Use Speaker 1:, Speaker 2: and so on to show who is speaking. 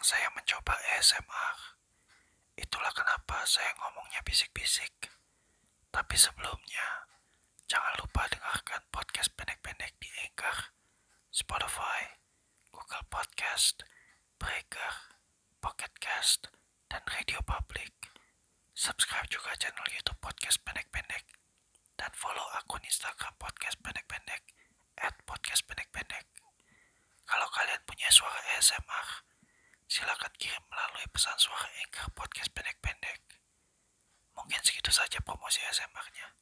Speaker 1: sedang saya mencoba ASMR. Itulah kenapa saya ngomongnya bisik-bisik. Tapi sebelumnya, jangan lupa dengarkan podcast pendek-pendek di Anchor, Spotify, Google Podcast, Breaker, Pocket Cast, dan Radio Public. Subscribe juga channel YouTube podcast pendek-pendek dan follow akun Instagram podcast pendek-pendek at podcast pendek-pendek. Kalau kalian punya suara ASMR, silakan kirim melalui pesan suara Anchor podcast pendek-pendek. Mungkin segitu saja promosi ASMR-nya.